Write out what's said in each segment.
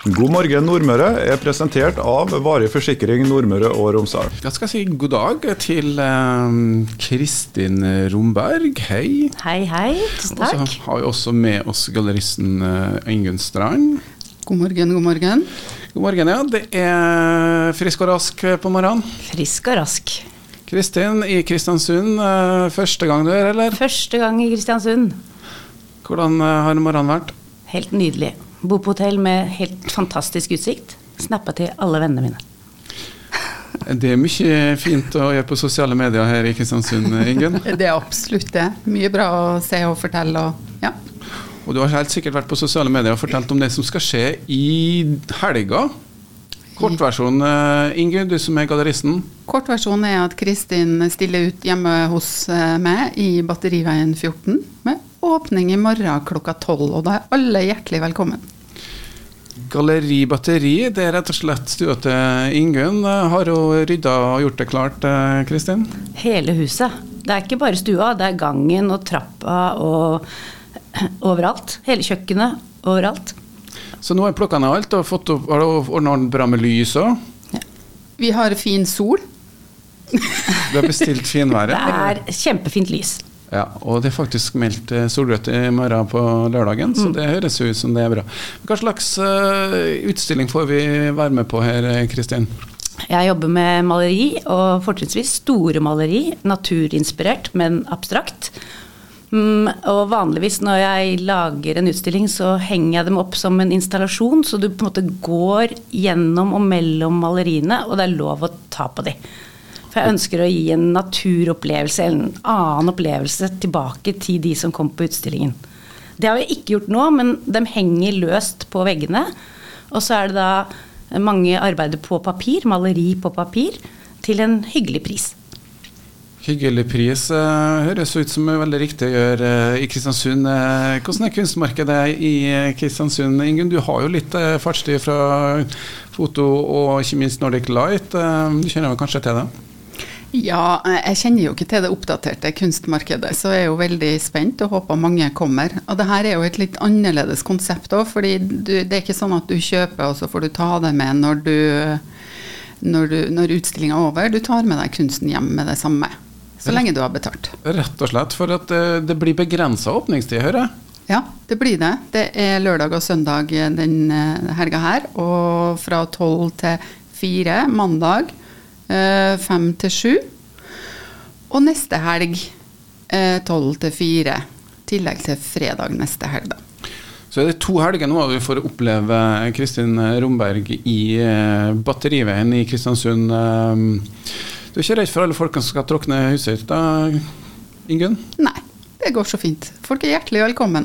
God morgen Nordmøre er presentert av Varig forsikring Nordmøre og Romsdal. Jeg skal si god dag til eh, Kristin Romberg. Hei. Hei, hei. Tusen Og så har vi også med oss galleristen eh, Strand. God morgen, god morgen. God morgen, ja. Det er frisk og rask på morgenen. Frisk og rask. Kristin i Kristiansund, eh, første gang du er, eller? Første gang i Kristiansund. Hvordan eh, har morgenen vært? Helt nydelig. Bo på hotell med helt fantastisk utsikt. Snappa til alle vennene mine. Det er mye fint å gjøre på sosiale medier her i Kristiansund, Ingunn. Det er absolutt det. Mye bra å se og fortelle. Og, ja. Og du har helt sikkert vært på sosiale medier og fortalt om det som skal skje i helga. Kortversjonen, Ingunn, du som er galleristen. Kortversjonen er at Kristin stiller ut hjemme hos eh, meg i Batteriveien 14 med åpning i morgen klokka 12. Og da er alle hjertelig velkommen. Galleri Batteri, det er rett og slett stua til Ingunn. Har hun rydda og gjort det klart, eh, Kristin? Hele huset. Det er ikke bare stua, det er gangen og trappa og overalt. Hele kjøkkenet overalt. Så nå har jeg plukka ned alt og fått opp, har du ordna bra med lys òg. Vi har fin sol. Du har bestilt finværet. Det er kjempefint lys. Ja, og det er faktisk meldt eh, solrødt i morgen på lørdagen, så det høres jo ut som det er bra. Hva slags eh, utstilling får vi være med på her, eh, Kristin? Jeg jobber med maleri, og fortrinnsvis store maleri. Naturinspirert, men abstrakt. Mm, og vanligvis når jeg lager en utstilling, så henger jeg dem opp som en installasjon, så du på en måte går gjennom og mellom maleriene, og det er lov å ta på de. For jeg ønsker å gi en naturopplevelse, en annen opplevelse tilbake til de som kom på utstillingen. Det har vi ikke gjort nå, men de henger løst på veggene. Og så er det da mange arbeider på papir, maleri på papir, til en hyggelig pris. Hyggelig pris. eh, høres ut som er veldig riktig å gjøre eh, i Kristiansund. Eh, hvordan er kunstmarkedet i Kristiansund? Ingunn, du har jo litt fartstid fra foto og ikke minst Nordic Light. Du kjenner vel kanskje til det? Ja, jeg kjenner jo ikke til det oppdaterte kunstmarkedet, så jeg er jo veldig spent og håper mange kommer. Og det her er jo et litt annerledes konsept òg, fordi du, det er ikke sånn at du kjøper og så får du ta det med når, du, når, når utstillinga er over. Du tar med deg kunsten hjem med det samme. Så lenge du har betalt. Rett og slett for at eh, det blir begrensa åpningstid, hører jeg. Ja, det blir det. Det er lørdag og søndag den eh, helga her. Og fra tolv til fire mandag. Eh, Fem til sju. Og neste helg eh, tolv til fire. I tillegg til fredag neste helg, da. Så er det to helger nå vi får oppleve Kristin Romberg i eh, Batteriveien i Kristiansund. Eh, Du er ikke redd for alle folkene som skal tråkne huset ditt, da, Ingunn? Nei, det går så fint. Folk er hjertelig velkommen.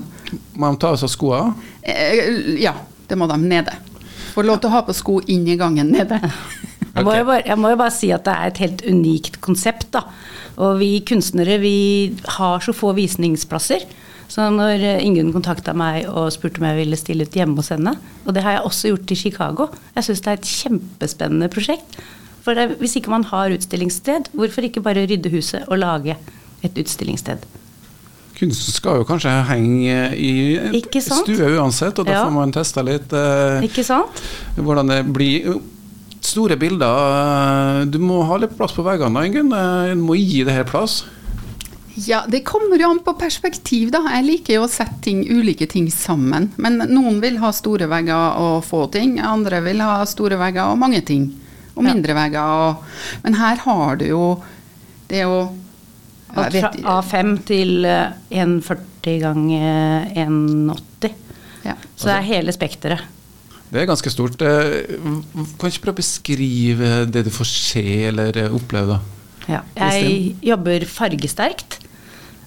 Må de ta av seg skoene? Eh, ja, det må de nede. Får lov til å ha på sko inn i gangen nede. Jeg må, okay. jo bare, jeg må jo bare si at det er et helt unikt konsept. da. Og vi kunstnere vi har så få visningsplasser. Så når eh, Ingunn kontakta meg og spurte om jeg ville stille ut hjemme hos henne, og det har jeg også gjort i Chicago, jeg syns det er et kjempespennende prosjekt. For det, hvis ikke man har utstillingssted, hvorfor ikke bare rydde huset og lage et utstillingssted? Kunsten skal jo kanskje henge i stue uansett, og da Ja. får man testa litt eh, hvordan det blir. Store bilder. eh, Du må ha litt plass på veggene, Ingunn. Eh, Du må gi det her plass. Ja, det kommer jo an på perspektiv, da. Jeg liker jo å sette ting, ulike ting sammen. Men noen vil ha store vegger og få ting, andre vil ha store vegger og mange ting. Og Ja. mindre vegger og Men her har du jo Det er jo Alt fra A5 til eh, 1,40 ganger 1,80. ja. Så det er hele spekteret. Det er ganske stort. Eh, Kan ikke prøve å beskrive det du får se eller eh, oppleve, da? Ja. Jeg jobber fargesterkt.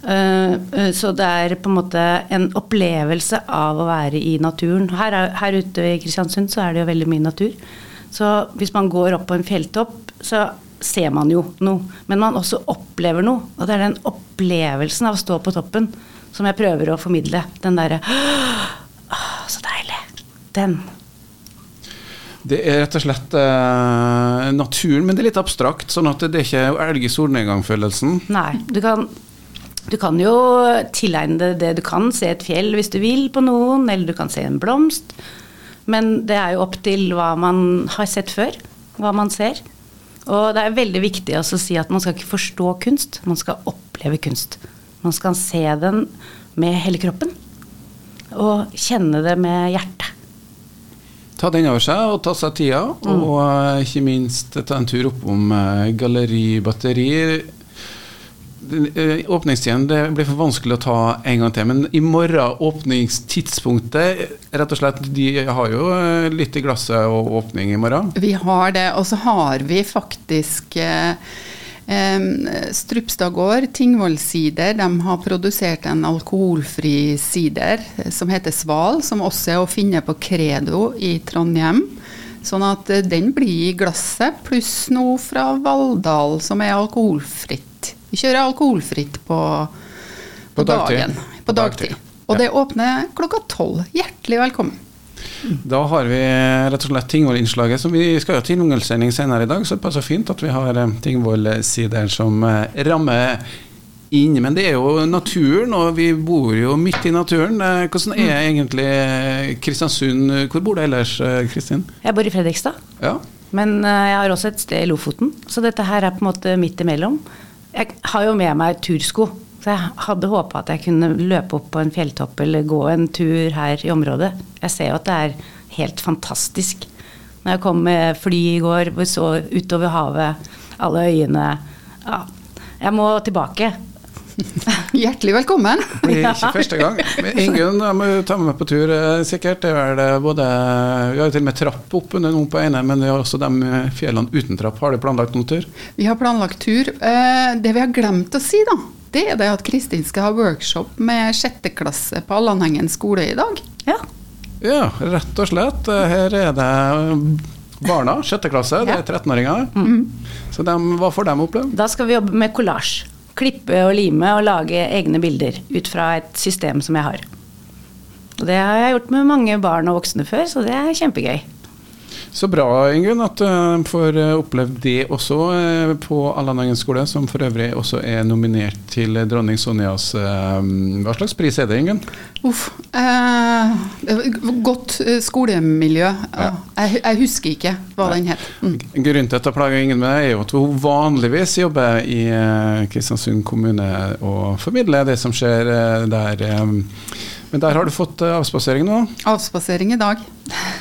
eh, Så det er på en måte en opplevelse av å være i naturen. Her, er, her ute i Kristiansund så er det jo veldig mye natur. Så hvis man går opp på en fjelltopp, så ser man jo noe. Men man også opplever noe. Og det er den opplevelsen av å stå på toppen som jeg prøver å formidle. Den derre «Åh, Så deilig. Den. Det er rett og slett eh, naturen, men det er litt abstrakt. Sånn at det er ikke elg i solnedgang-følelsen. Nei, du kan, du kan jo tilegne deg det du kan. Se et fjell hvis du vil på noen, eller du kan se en blomst. Men det er jo opp til hva man har sett før. Hva man ser. Og det er veldig viktig å si at man skal ikke forstå kunst, man skal oppleve kunst. Man skal se den med hele kroppen. Og kjenne det med hjertet. Ta den over seg og ta seg tida, og eh, ikke minst ta en tur oppom uh, Galleri Batteri. Eh, Åpningstiden det blir for vanskelig å ta en gang til, men i morgen åpningstidspunktet Rett og slett, De har jo eh, litt i glasset og åpning i morgen. Vi har det, og så har vi faktisk eh, eh, Strupstad gård, Tingvoll sider, de har produsert en alkoholfri sider eh, som heter Sval, som også er å finne på Credo i Trondheim. Sånn at eh, den blir i glasset, pluss noe fra Valldal som er alkoholfritt. Vi kjører alkoholfritt på, på, På dagtid. dagen. På dagtid. Og det åpner klokka tolv. Hjertelig velkommen. Da har vi rett og slett Tingvoll-innslaget. som Vi skal ha Tingvoll-sending senere i dag, så det passer fint at vi har eh, Tingvoll-sideren som eh, rammer inn. Men det er jo naturen, og vi bor jo midt i naturen. Eh, Hvordan er egentlig eh, Kristiansund Hvor bor du ellers, Kristin? Jeg bor i Fredrikstad. Ja. Men jeg har også et sted i Lofoten, så dette her er på en måte midt imellom. Jeg har jo med meg tursko, så jeg hadde håpa at jeg kunne løpe opp på en fjelltopp eller gå en tur her i området. Jeg ser jo at det er helt fantastisk. Når jeg kom med fly i går, så utover havet, alle øyene Ja, jeg må tilbake. Hjertelig velkommen. Det blir ikke første gang. Men Ingunn jeg må ta med meg på tur, eh, sikkert. Det er vel det både Vi har jo til og med trapp opp under noen på ene, men vi har også de eh, fjellene uten trapp. Har du planlagt noen tur? Vi har planlagt tur. Eh, Det vi har glemt å si, da, det er det at Kristin skal ha workshop med sjetteklasse på Allanhengen skole i dag. Ja. Ja, rett og slett. Eh, Her er det barna, sjette klasse, det er 13-åringer. Så dem, hva får de oppleve? Da skal vi jobbe med kollasj. Klippe og lime og lage egne bilder ut fra et system som jeg har. Og det har jeg gjort med mange barn og voksne før, så det er kjempegøy. Så bra, Ingunn, at du de får opplevd oppleve det også eh, på Allanengen skole, som for øvrig også er nominert til dronning Sonjas eh, Hva slags pris er det, Ingunn? Uff. Eh, godt eh, skolemiljø. Ja. Jeg, jeg husker ikke hva den het. Mm. Grunnen til at jeg plager ingen med det, er jo at hun vanligvis jobber i eh, Kristiansund kommune og formidler det som skjer eh, der. eh. Men der har du fått eh, avspasering nå, Avspasering i dag.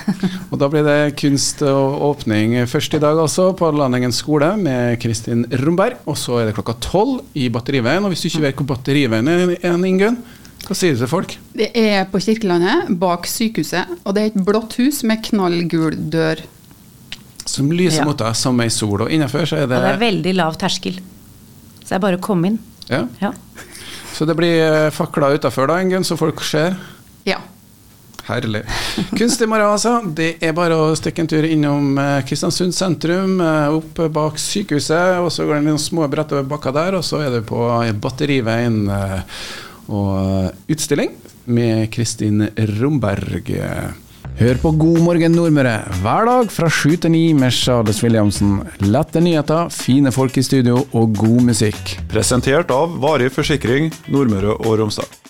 og da blir det kunst og åpning først i dag altså på Landingen skole med Kristin Romberg. Og så er det klokka tolv i Batteriveien. Og hvis du ikke vet hvor Batteriveien er, en, Ingunn, hva sier du til folk? Det er på Kirkelandet, bak sykehuset. Og det er et blått hus med knallgul dør. Som lyser Ja. mot deg som ei sol. Og innenfor så er Og det er veldig lav terskel. Så det er bare å komme inn. ja. Ja. Så det blir eh, fakler utafor da, Ingunn, så folk ser. Ja. Herlig. Kunst i morgen, altså. Det er bare å stikke en tur innom eh, Kristiansund sentrum, eh, opp bak sykehuset. og Så går det noen små bratt over bakka der, og så er det på Batteriveien eh, og utstilling med Kristin Romberg. Hør på God morgen Nordmøre hver dag fra sju til ni med Charles Williamsen. Lette nyheter, fine folk i studio og god musikk. Presentert av Varig forsikring Nordmøre og Romsdal.